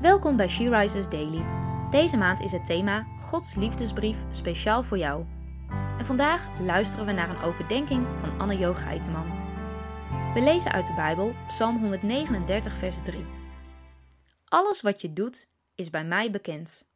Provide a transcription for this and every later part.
Welkom bij She Rises Daily. Deze maand is het thema Gods liefdesbrief speciaal voor jou. En vandaag luisteren we naar een overdenking van Anne-Jo Geiteman. We lezen uit de Bijbel Psalm 139, vers 3. Alles wat je doet is bij mij bekend.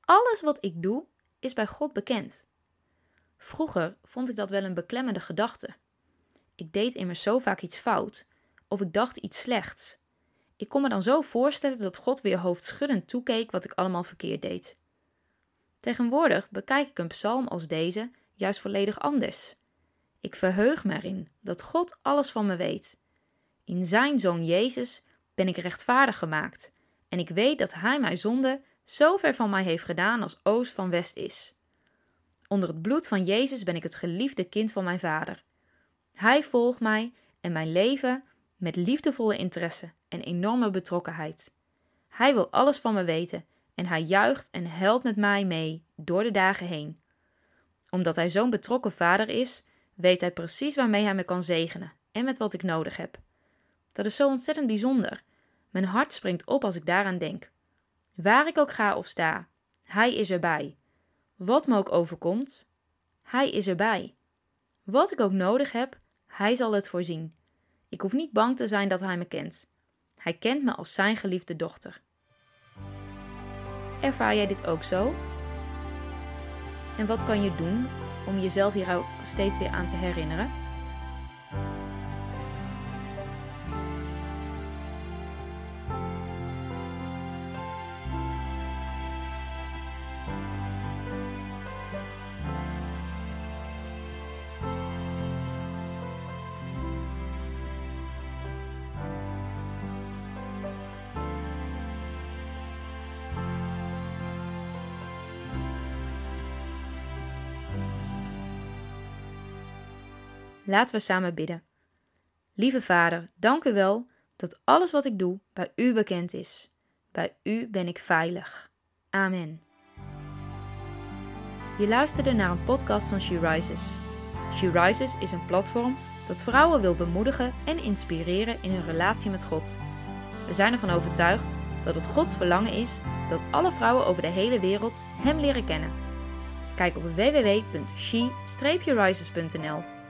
Alles wat ik doe is bij God bekend. Vroeger vond ik dat wel een beklemmende gedachte. Ik deed immers zo vaak iets fout, of ik dacht iets slechts. Ik kon me dan zo voorstellen dat God weer hoofdschuddend toekeek wat ik allemaal verkeerd deed. Tegenwoordig bekijk ik een psalm als deze juist volledig anders. Ik verheug me erin dat God alles van me weet. In zijn zoon Jezus ben ik rechtvaardig gemaakt en ik weet dat hij mijn zonde zo ver van mij heeft gedaan als oost van west is. Onder het bloed van Jezus ben ik het geliefde kind van mijn vader. Hij volgt mij en mijn leven met liefdevolle interesse en enorme betrokkenheid. Hij wil alles van me weten en hij juicht en helpt met mij mee door de dagen heen. Omdat hij zo'n betrokken vader is, weet hij precies waarmee hij me kan zegenen en met wat ik nodig heb. Dat is zo ontzettend bijzonder. Mijn hart springt op als ik daaraan denk. Waar ik ook ga of sta, hij is erbij. Wat me ook overkomt, hij is erbij. Wat ik ook nodig heb, hij zal het voorzien. Ik hoef niet bang te zijn dat hij me kent. Hij kent me als zijn geliefde dochter. Ervaar jij dit ook zo? En wat kan je doen om jezelf hier steeds weer aan te herinneren? Laten we samen bidden. Lieve Vader, dank u wel dat alles wat ik doe bij u bekend is. Bij u ben ik veilig. Amen. Je luisterde naar een podcast van She Rises. She Rises is een platform dat vrouwen wil bemoedigen en inspireren in hun relatie met God. We zijn ervan overtuigd dat het Gods verlangen is dat alle vrouwen over de hele wereld Hem leren kennen. Kijk op www.she-rises.nl